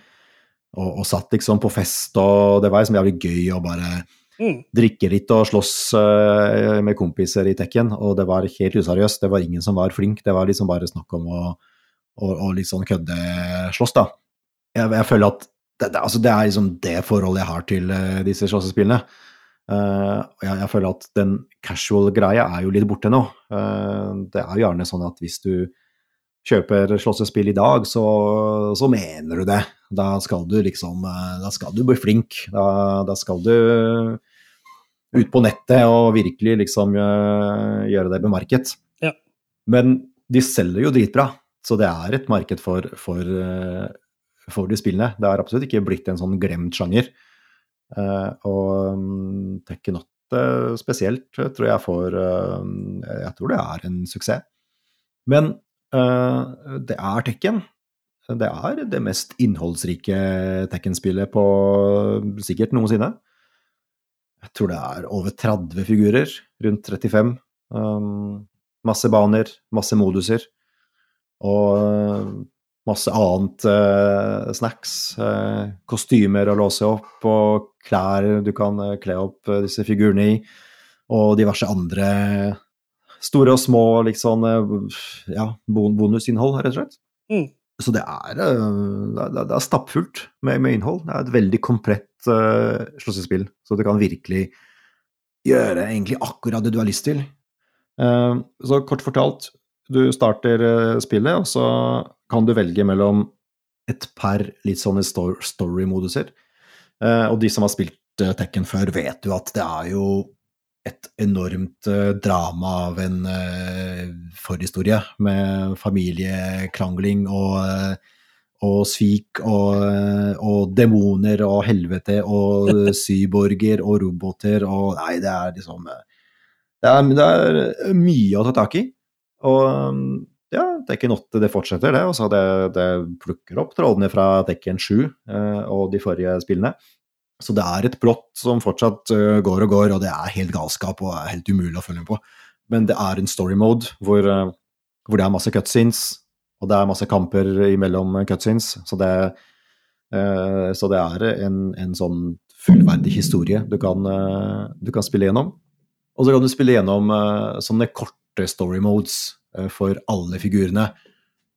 [SPEAKER 2] og, og, satt liksom på fest, og det var liksom jævlig gøy å bare mm. drikke litt og slåss uh, med kompiser i Tekken, og det var helt useriøst. Det var ingen som var flink, det var liksom bare snakk om å, å, å litt sånn kødde-slåss, da. Jeg, jeg, føler at det, det, altså det, er liksom det forholdet jeg har til uh, disse slåssespillene. Uh, jeg, jeg, føler at den casual-greia er jo litt borte nå. Uh, det er jo gjerne sånn at hvis du kjøper slåssespill i dag, så, så, mener du det. Da skal du liksom Da skal du bli flink. Da, da, skal du ut på nettet og virkelig liksom gjøre deg bemerket.
[SPEAKER 1] Ja.
[SPEAKER 2] Men de selger jo dritbra, så det er et marked for, for, for de spillene. Det har absolutt ikke blitt en sånn glemt sjanger. Eh, og um, Tekken 8 spesielt tror jeg får eh, Jeg tror det er en suksess. Men eh, det er Tekken. Det er det mest innholdsrike Tekken-spillet på sikkert noensinne. Jeg tror det er over 30 figurer, rundt 35. Um, masse baner, masse moduser. Og masse annet eh, snacks. Eh, kostymer å låse opp, og klær du kan uh, kle opp disse figurene i. Og diverse andre store og små liksom, ja, bonusinnhold, rett og slett.
[SPEAKER 1] Mm.
[SPEAKER 2] Så det er, det er, stappfullt med, med, innhold. Det er et veldig komplett uh, slåssespill, så du kan virkelig gjøre egentlig akkurat det du har lyst til. så kort fortalt, du starter spillet, og så kan du velge mellom et par litt sånne story-moduser. Uh, og de som har spilt uh, Tekken før, vet jo at det er jo et enormt uh, drama av en forhistorie, med familiekrangling og, og svik og, og, demoner og helvete og syborger og roboter og Nei, det er liksom det er, det er mye å ta tak i. Og ja, Tekken 8 det fortsetter, det. Og så det, det plukker opp trådene fra Tekken 7 eh, og de forrige spillene. Så det er et plott som fortsatt uh, går og går, og det er helt galskap og er helt umulig å følge med på. Men det er en story mode hvor, uh, hvor det er masse cutscenes, og det er masse kamper imellom cutscenes. Så det, uh, så det er en, en, sånn fullverdig historie du kan, du kan spille gjennom. Og så kan du spille gjennom sånne korte story modes for alle figurene.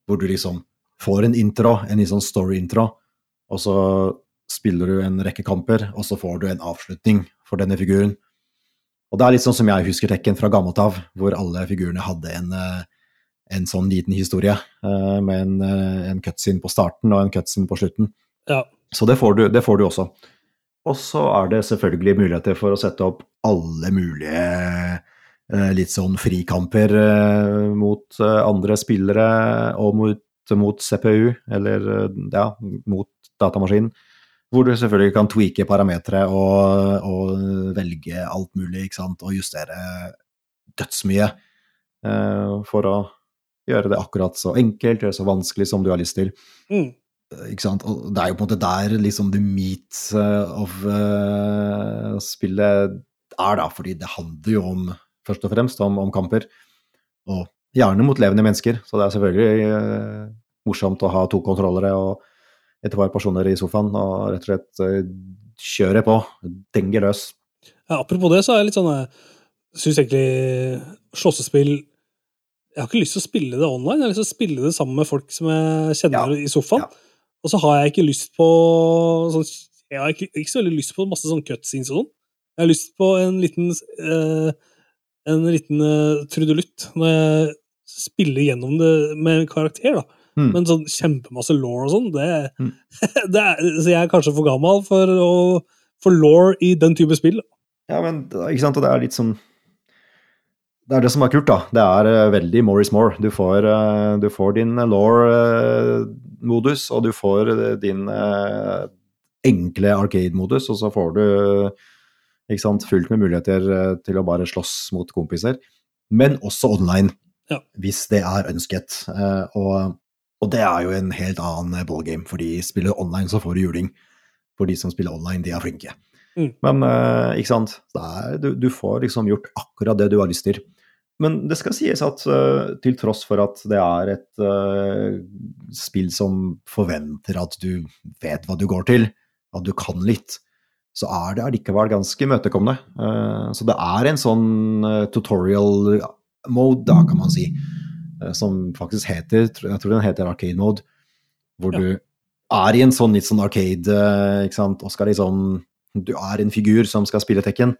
[SPEAKER 2] Hvor du liksom får en intro, en sånn story-intro, og så spiller du en rekke kamper, og så får du en avslutning for denne figuren. Og det er litt sånn som jeg husker Tekken fra gammelt av, hvor alle figurene hadde en, eh, en sånn liten historie eh, med en, en cutscene på starten og en cutscene på slutten.
[SPEAKER 1] Ja.
[SPEAKER 2] Så det får, du, det får du også. Og så er det selvfølgelig muligheter for å sette opp alle mulige Eh, litt sånn frikamper eh, mot eh, andre spillere og mot, mot CPU, eller ja, mot datamaskinen. Hvor du selvfølgelig kan tweake parametere og, og, velge alt mulig, ikke sant, og justere dødsmye for å gjøre det akkurat så enkelt eller så vanskelig som du har lyst til.
[SPEAKER 1] Mm.
[SPEAKER 2] Ikke sant? Og det er jo på en måte der liksom the meat of uh, spillet er, da, fordi det handler jo om først og fremst om, om, kamper. Og gjerne mot levende mennesker, så det er selvfølgelig eh, morsomt å ha to kontrollere og et par personer i sofaen og rett og slett eh, kjøre på. Denger løs.
[SPEAKER 1] Ja, apropos det, så er jeg litt sånn Jeg eh, syns egentlig slåssespill Jeg har ikke lyst til å spille det online, jeg har lyst til å spille det sammen med folk som jeg kjenner ja, i sofaen. Ja. Og så har jeg ikke lyst på sånn Jeg har ikke, ikke, så veldig lyst på masse sånn cutscenes og sånn. Jeg har lyst på en liten eh, en liten uh, trudelutt når jeg spiller gjennom det med en karakter, da.
[SPEAKER 2] Mm.
[SPEAKER 1] Men sånn kjempemasse law og sånn, det,
[SPEAKER 2] Mm.
[SPEAKER 1] det er, Så jeg er kanskje for gammel for, å, for law i den type spill.
[SPEAKER 2] Ja, men ikke sant, og det er litt sånn Det er det som er kult, da. Det er eh, veldig more is more. Du får, eh, du får din law-modus, og du får din enkle arcade-modus, og så får du ikke sant, fullt med muligheter eh, til å bare slåss mot kompiser. Men også online,
[SPEAKER 1] Ja.
[SPEAKER 2] hvis det er ønsket. Eh, Og, og det er jo en helt annen ballgame, For de spiller online, så får du juling. For de som spiller online, de er flinke.
[SPEAKER 1] Mm.
[SPEAKER 2] Men eh, ikke sant, er, du, du får liksom gjort akkurat det du har lyst til. Men det skal sies at eh, til tross for at det er et uh, spill som forventer at du vet hva du går til, at du kan litt, så er det allikevel ganske imøtekommende. Eh, så det er en sånn eh, tutorial mode, da, kan man si, eh, som faktisk heter Jeg tror den heter arcade mode, hvor
[SPEAKER 1] Ja.
[SPEAKER 2] du er i en sånn litt sånn arcade, ikke sant, og skal liksom Du er en figur som skal spille Tekken,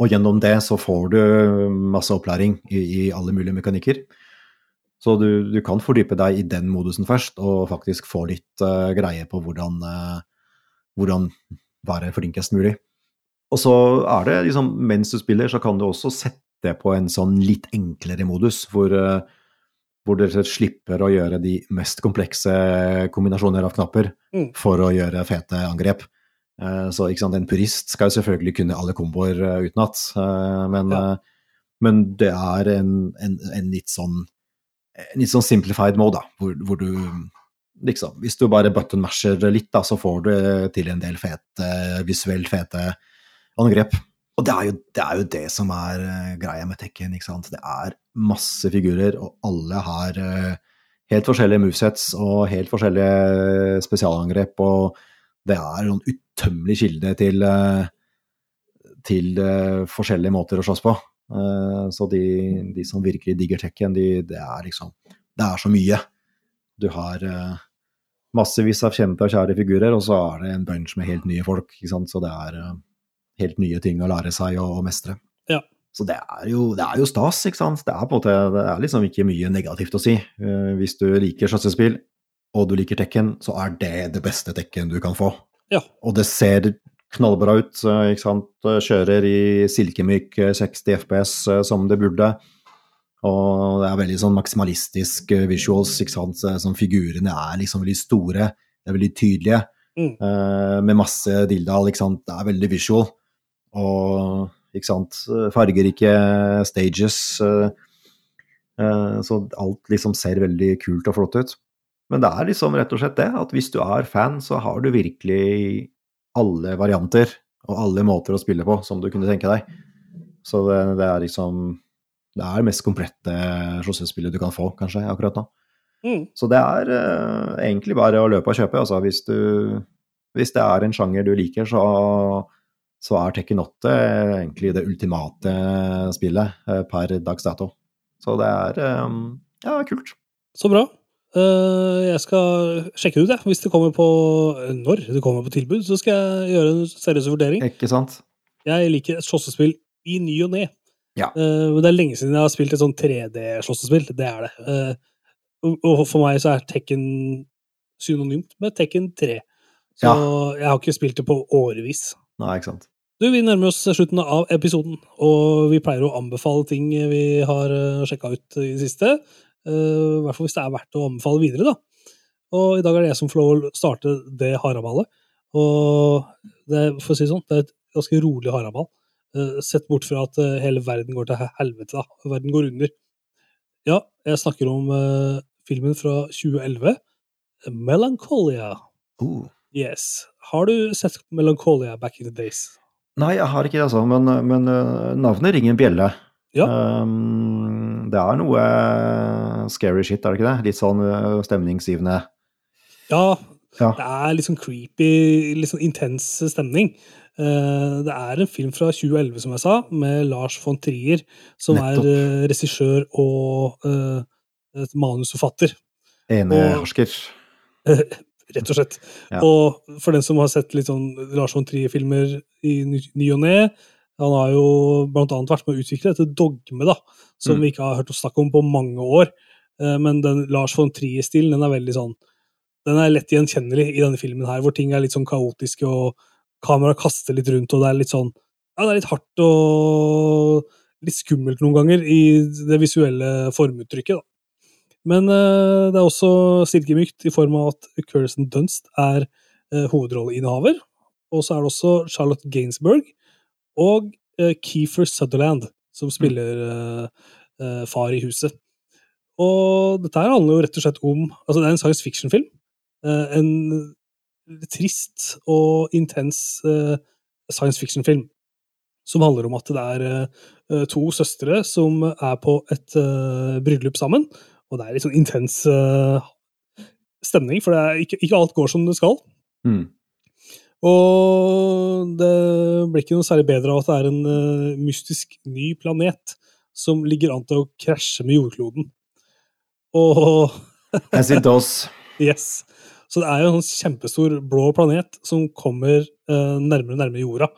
[SPEAKER 2] og gjennom det så får du masse opplæring i, i alle mulige mekanikker. Så du, du kan fordype deg i den modusen først, og faktisk få litt uh, greie på hvordan, uh, hvordan være flinkest mulig. Og så er det liksom, mens du spiller, så kan du også sette på en sånn litt enklere modus, hvor, eh, hvor slett slipper å gjøre de mest komplekse kombinasjoner av knapper
[SPEAKER 1] Mm.
[SPEAKER 2] for å gjøre fete angrep. Eh, Så sant, en purist skal jo selvfølgelig kunne alle komboer eh, utenat, men,
[SPEAKER 1] Ja.
[SPEAKER 2] men det er en, en, en litt sånn en litt sånn simplified mode, da, hvor, hvor du liksom Hvis du bare button masher litt, da, så får du til en del fete, visuelt fete angrep. Og det er jo det, er jo det som er eh, greia med Tekken, ikke sant. Det er masse figurer, og alle har eh, helt forskjellige movesets og helt forskjellige spesialangrep, og det er en utømmelig kilde til, eh, til eh, forskjellige måter å slåss på. Eh, Så de, de som virkelig digger Tekken, de, det er liksom Det er så mye. Du har eh, massevis av kjente og kjære figurer, og så er det en bunch med helt nye folk. Så det er eh, helt nye ting å lære seg og, og mestre.
[SPEAKER 1] Ja.
[SPEAKER 2] Så det er, jo, det er jo stas, ikke sant. Det er måte, det er liksom ikke mye negativt å si. Eh, Hvis du liker slåssespill, og du liker Tekken, så er det det beste Tekken du kan få.
[SPEAKER 1] Ja.
[SPEAKER 2] Og det ser knallbra ut, eh, ikke sant. Kjører i silkemyk eh, 60 FPS eh, som det burde. Og det er veldig sånn maksimalistisk eh, visuals, ikke sant. Sånn figurene er liksom veldig store, de er veldig tydelige.
[SPEAKER 1] Mm.
[SPEAKER 2] eh, Med masse dildal, ikke sant. Det er veldig visual. Og ikke sant, fargerike stages. eh, Så alt liksom ser veldig kult og flott ut. Men det er liksom rett og slett det, at hvis du er fan, så har du virkelig alle varianter og alle måter å spille på som du kunne tenke deg. Så det, det er liksom Det er det mest komplette slåssespillet du kan få, kanskje, akkurat nå.
[SPEAKER 1] Mm.
[SPEAKER 2] Så det er uh, egentlig bare å løpe og kjøpe. Altså, hvis, du, hvis det er en sjanger du liker, så, så er Tekken 8 egentlig det ultimate spillet uh, per dags dato. Så det er um, ja, kult.
[SPEAKER 1] Så bra. Uh, jeg skal sjekke det ut, jeg. Hvis det kommer på Når det kommer på tilbud, så skal jeg gjøre en seriøs vurdering.
[SPEAKER 2] Ikke sant?
[SPEAKER 1] Jeg liker slåssespill i ny og ne.
[SPEAKER 2] Ja.
[SPEAKER 1] Uh, det er lenge siden jeg har spilt et sånn 3D-slåssespill. Det er det. Uh, og- for meg så er Tekken synonymt med Tekken 3. Så
[SPEAKER 2] Ja.
[SPEAKER 1] jeg har ikke spilt det på årevis.
[SPEAKER 2] Nei, ikke sant.
[SPEAKER 1] Du, Vi nærmer oss slutten av episoden, og vi pleier å anbefale ting vi har sjekka ut i det siste. Uh, I hvert fall hvis det er verdt å anbefale videre, da. Og i dag er det jeg som får lov å starte det haraballet. Og det, for å si det sånn, det er et ganske rolig haraball. Eh, Sett bort fra at eh, hele verden går til helvete, da. Verden går under. Ja, jeg snakker om uh, filmen fra 2011, Melancholia.
[SPEAKER 2] Uh.
[SPEAKER 1] Yes. Har du sett Melancholia back in the days?
[SPEAKER 2] Nei, jeg har ikke det, altså. Men, men navnet ringer en bjelle.
[SPEAKER 1] Ja.
[SPEAKER 2] Um, det er noe scary shit, er det ikke det? Litt sånn stemningsgivende.
[SPEAKER 1] Ja,
[SPEAKER 2] Ja.
[SPEAKER 1] det er litt sånn creepy, litt sånn intens stemning. Eh, Det er en film fra 2011, som jeg sa, med Lars von Trier, som
[SPEAKER 2] Nettopp.
[SPEAKER 1] er eh, regissør og et manusforfatter,
[SPEAKER 2] Enehersker.
[SPEAKER 1] rett og slett.
[SPEAKER 2] Ja.
[SPEAKER 1] Og for den som har sett litt sånn Lars von Trier-filmer i ny og ne, Han har jo blant annet vært med å utvikle dette dogme, da, som
[SPEAKER 2] Mm.
[SPEAKER 1] vi ikke har hørt oss snakke om på mange år. Men den Lars von Trier-stilen, den er veldig sånn Den er lett gjenkjennelig i denne filmen her, hvor ting er litt sånn kaotiske, og kameraet kaster litt rundt, og det er litt sånn Ja, det er litt hardt og litt skummelt noen ganger i det visuelle formuttrykket, da. Men uh, det er også silkemykt i form av at Kirsten Dunst er uh, hovedrolleinnehaver. Og så er det også Charlotte Gainsbourg og uh, Keefer Sutherland som spiller eh, eh, far i huset. Og dette her handler jo rett og slett om Altså, det er en science fiction-film. Eh, en trist og intens eh, science fiction-film. Som handler om at det er eh, to søstre som er på et eh, bryllup sammen. Og det er litt sånn intens stemning, for det er ikke, ikke alt går som det skal.
[SPEAKER 2] Mm.
[SPEAKER 1] Og det blir ikke noe særlig bedre av at det er en mystisk ny planet som ligger an til å krasje med jordkloden. Og
[SPEAKER 2] As it does.
[SPEAKER 1] yes. Så det er jo en sånn kjempestor blå planet som kommer eh, nærmere og nærmere jorda,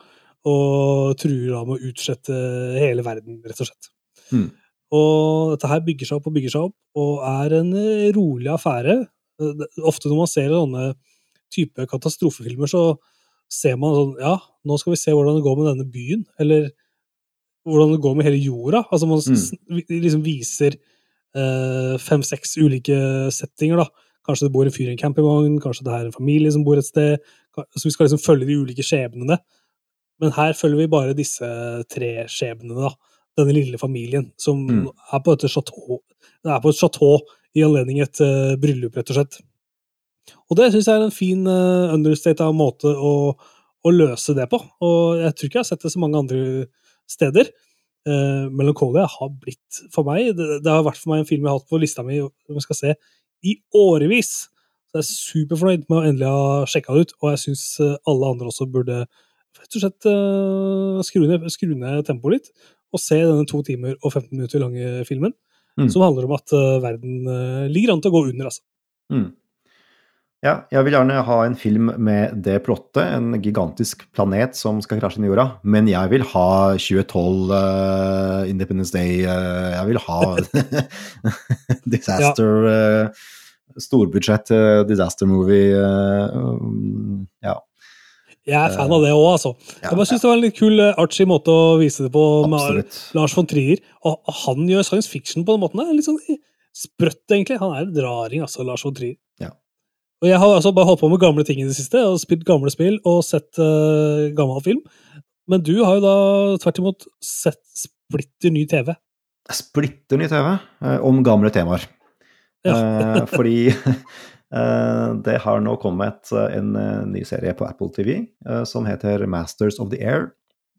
[SPEAKER 1] og truer da med å utslette hele verden, rett og slett.
[SPEAKER 2] Mm.
[SPEAKER 1] Og dette her bygger seg opp og bygger seg opp, og er en eh, rolig affære. Eh, Ofte når man ser sånne type katastrofefilmer, så ser man sånn Ja, nå skal vi se hvordan det går med denne byen, eller hvordan det går med hele jorda. Altså man mm. liksom viser eh, fem-seks ulike settinger, da. Kanskje det bor en fyr i en campingvogn, kanskje det er en familie som bor et sted. Så vi skal liksom følge de ulike skjebnene. Men her følger vi bare disse tre skjebnene, da. Denne lille familien som
[SPEAKER 2] Mm.
[SPEAKER 1] er på et chateau, er på et chateau i anledning et uh, bryllup, rett og slett. Og det syns jeg er en fin uh, understated måte å, å løse det på. Og jeg tror ikke jeg har sett det så mange andre steder. Uh, Melancholia har blitt for meg det, det har vært for meg en film jeg har hatt på lista mi som jeg skal se i årevis. Så jeg er superfornøyd med å endelig ha sjekka det ut, og jeg syns alle andre også burde rett og slett eh, skru ned, skru ned tempoet litt og se denne to timer og 15 minutter lange filmen,
[SPEAKER 2] Mm.
[SPEAKER 1] som handler om at eh, verden eh, ligger an til å gå under, altså.
[SPEAKER 2] Mm. Ja, jeg vil gjerne ha en film med det plottet, en gigantisk planet som skal krasje inn i jorda, men jeg vil ha 2012 uh, Independence Day, uh, jeg vil ha disaster uh, Storbudsjett eh, disaster movie. eh, um, ja.
[SPEAKER 1] Jeg er fan av det òg, altså.
[SPEAKER 2] ja,
[SPEAKER 1] Jeg bare syns det var en litt kul eh, artsy måte å vise det på med. Lars von Trier. Og han gjør science fiction på den måten. Det er litt sånn sprøtt, egentlig. Han er en raring, altså, Lars von Trier.
[SPEAKER 2] Ja.
[SPEAKER 1] Og jeg har altså bare holdt på med gamle ting i det siste, og spilt gamle spill og sett uh, gammel film. Men du har jo da tvert imot sett splitter ny TV.
[SPEAKER 2] Splitter ny TV eh, om gamle temaer. Eh, fordi eh, det har nå kommet eh, en eh, ny serie på Apple TV som heter Masters of the Air.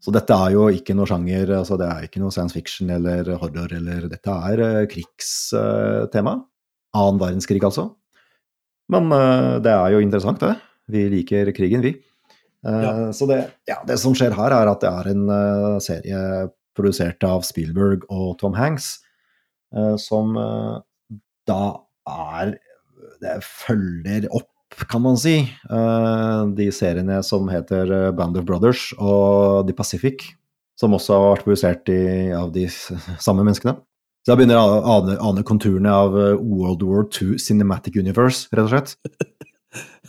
[SPEAKER 2] Så dette er jo ikke noe sjanger, altså det er ikke noe science fiction eller horror, eller dette er krigstema. Annen verdenskrig, altså. Men eh, det er jo interessant, det. Vi liker krigen, vi. Eh,
[SPEAKER 1] Ja.
[SPEAKER 2] Så det, ja, det som skjer her, er at det er en eh, serie produsert av Spielberg og Tom Hanks, som da er Det følger opp, kan man si, de seriene som heter Band of Brothers og The Pacific, som også har vært produsert i, av de samme menneskene. Så jeg begynner å ane, ane konturene av eh, World War II Cinematic Universe, rett og slett.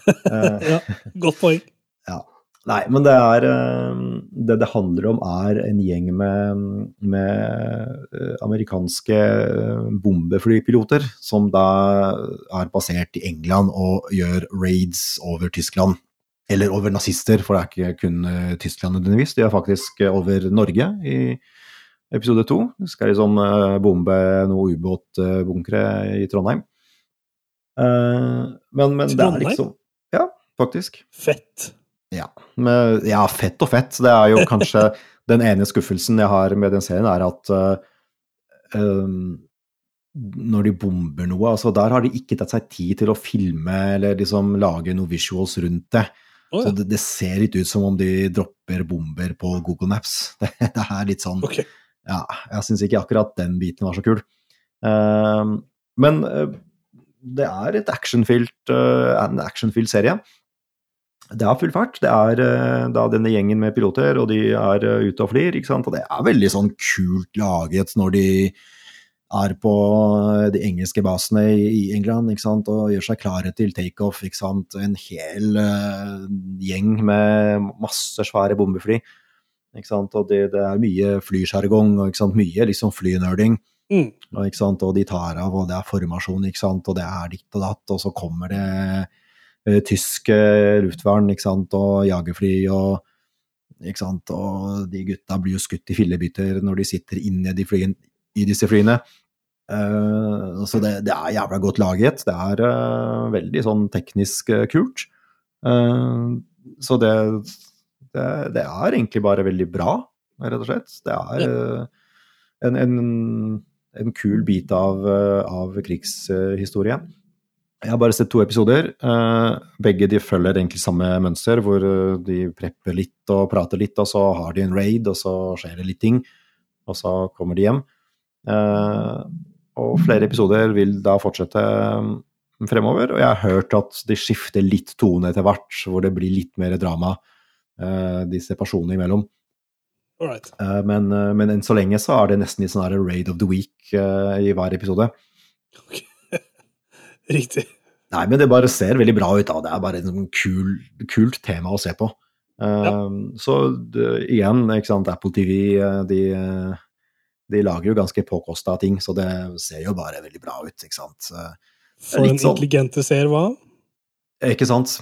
[SPEAKER 1] Ja, Godt poeng.
[SPEAKER 2] Nei, men det er eh, Det det handler om, er en gjeng med, med eh, amerikanske bombeflypiloter som da er basert i England og gjør raids over Tyskland. Eller over nazister, for det er ikke kun Tyskland nødvendigvis. De er faktisk over Norge i episode to. Skal liksom eh, bombe noen ubåtbunkere i Trondheim. Men, Men, Trondheim? det er liksom Ja, faktisk.
[SPEAKER 1] Fett.
[SPEAKER 2] Med, ja, fett og fett. Det er jo kanskje den ene skuffelsen jeg har med den serien, er at uh, um, når de bomber noe, altså der har de ikke tatt seg tid til å filme eller liksom lage noen visuals rundt det.
[SPEAKER 1] Å,
[SPEAKER 2] Så det, det ser litt ut som om de dropper bomber på Google Maps. Det, det er litt sånn
[SPEAKER 1] Ok.
[SPEAKER 2] Ja, jeg syns ikke akkurat den biten var så kul. Uh, men uh, det er et actionfylt, uh, en serie. Det er full fart. Det er uh, da denne gjengen med piloter, og de er ute og flyr. ikke sant? Og det er veldig sånn kult laget når de er på de engelske basene i England ikke sant? og gjør seg klare til takeoff. En hel gjeng med masse svære bombefly. Ikke sant? Og det, det er mye flysjargong og mye liksom flynerding.
[SPEAKER 1] Mm.
[SPEAKER 2] Og, og de tar av, og det er formasjon, og det er ditt og datt, og så kommer det uh, tysk luftvern og jagerfly og? Og de gutta blir jo skutt i fillebytter når de sitter inne i, flyen, i disse flyene. Uh, så det, det, er jævla godt laget. Det er uh, veldig sånn teknisk kult. så det, det, det, er egentlig bare veldig bra, rett og slett. Det er en, en, en, kul bit av, av krigshistorie. Jeg har bare sett to episoder. begge de følger egentlig samme mønster, hvor de prepper litt og prater litt, og så har de en raid, og så skjer det litt ting, og så kommer de hjem. Og flere episoder vil da fortsette um, fremover. Og jeg har hørt at de skifter litt tone etter hvert, hvor det blir litt mer drama disse personene imellom.
[SPEAKER 1] Right.
[SPEAKER 2] Uh, men, uh, men, enn så lenge så er det nesten litt sånn raid of the week i hver episode.
[SPEAKER 1] Okay. Riktig.
[SPEAKER 2] Nei, men det bare ser veldig bra ut. da. Det er bare et sånn kul, kult tema å se på. Ja. Så igjen, ikke sant, Apple TV de de lager jo ganske påkosta ting, så det ser jo bare veldig bra ut, ikke sant.
[SPEAKER 1] For en sånn, intelligente ser hva?
[SPEAKER 2] Ikke sant.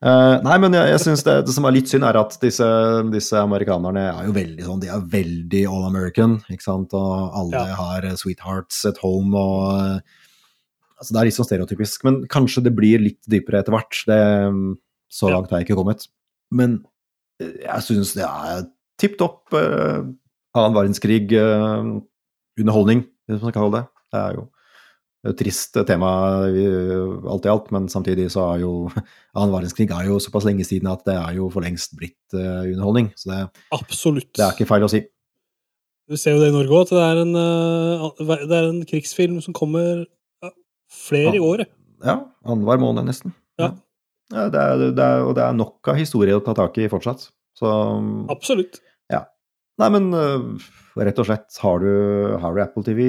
[SPEAKER 2] Uh, nei, men jeg, jeg syns det, det, som er litt synd, er at disse, disse, amerikanerne er jo veldig sånn De er veldig all American, ikke sant, og alle ja. har sweethearts at home og Altså, det er litt sånn stereotypisk, men kanskje det blir litt dypere etter hvert. Det, så langt har jeg ikke kommet. Men eh, jeg syns det er tipp topp uh, annen verdenskrig-underholdning, hvis man kan kalle det. Det er jo trist tema alt i alt, men samtidig så er jo annen verdenskrig er jo såpass lenge siden at det er jo for lengst blitt uh, underholdning. Så det,
[SPEAKER 1] Absolutt.
[SPEAKER 2] det er ikke feil å si.
[SPEAKER 1] Du ser jo det i Norge òg, at det er, en, uh, det er en krigsfilm som kommer flere ja. i året.
[SPEAKER 2] Ja. Annenhver måned, nesten.
[SPEAKER 1] Ja.
[SPEAKER 2] ja det er, det er, og det er nok av historie å ta tak i fortsatt. Så
[SPEAKER 1] Absolutt.
[SPEAKER 2] Nei, men uh, rett og slett, har du, har du Apple TV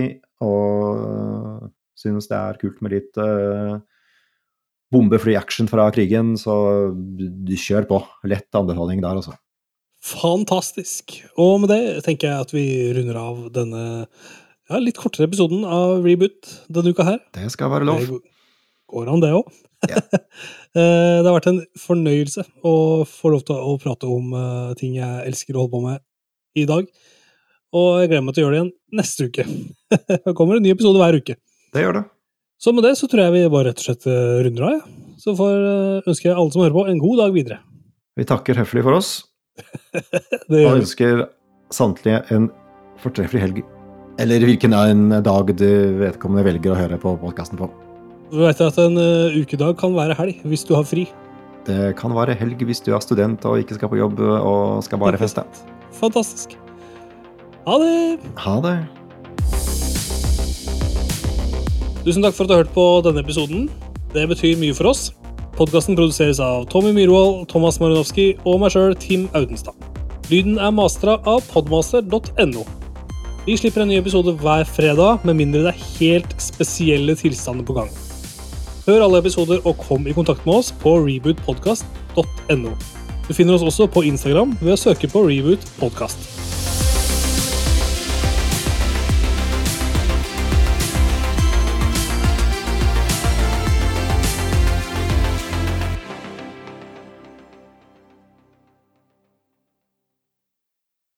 [SPEAKER 2] og synes det er kult med litt uh, bombefly action fra krigen, så kjør på. Lett anbefaling der, altså.
[SPEAKER 1] Fantastisk. Og med det tenker jeg at vi runder av denne ja, litt kortere episoden av Reboot denne uka her.
[SPEAKER 2] Det skal være lov.
[SPEAKER 1] Det går an, det òg. Yeah. det har vært en fornøyelse å få lov til å prate om ting jeg elsker å holde på med i dag. Og jeg gleder meg til å gjøre det igjen neste uke. det kommer en ny episode hver uke.
[SPEAKER 2] Det gjør det.
[SPEAKER 1] Så med det så tror jeg vi bare rett og slett eh, runder av. Ja. Så får eh, ønsker jeg alle som hører på, en god dag videre.
[SPEAKER 2] Vi takker høflig for oss. og ønsker samtlige en fortreffelig helg. Eller hvilken en dag du vedkommende velger å høre på podkasten på.
[SPEAKER 1] Du vet at en uh, ukedag kan være helg hvis du har fri.
[SPEAKER 2] Det kan være helg hvis du er student og ikke skal på jobb og skal bare feste.
[SPEAKER 1] Fantastisk. Ha det!
[SPEAKER 2] Ha det.
[SPEAKER 1] Tusen takk for at du har hørt på denne episoden. Det betyr mye for oss. Podkasten produseres av Tommy Myhrvold, Thomas Marinovski og meg sjøl, Tim Audenstad. Lyden er mastra av podmaster.no. Vi slipper en ny episode hver fredag, med mindre det er helt spesielle tilstander på gang. Hør alle episoder og kom i kontakt med oss på rebootpodkast.no. Du finner oss også på Instagram ved å søke på Reboot Podcast.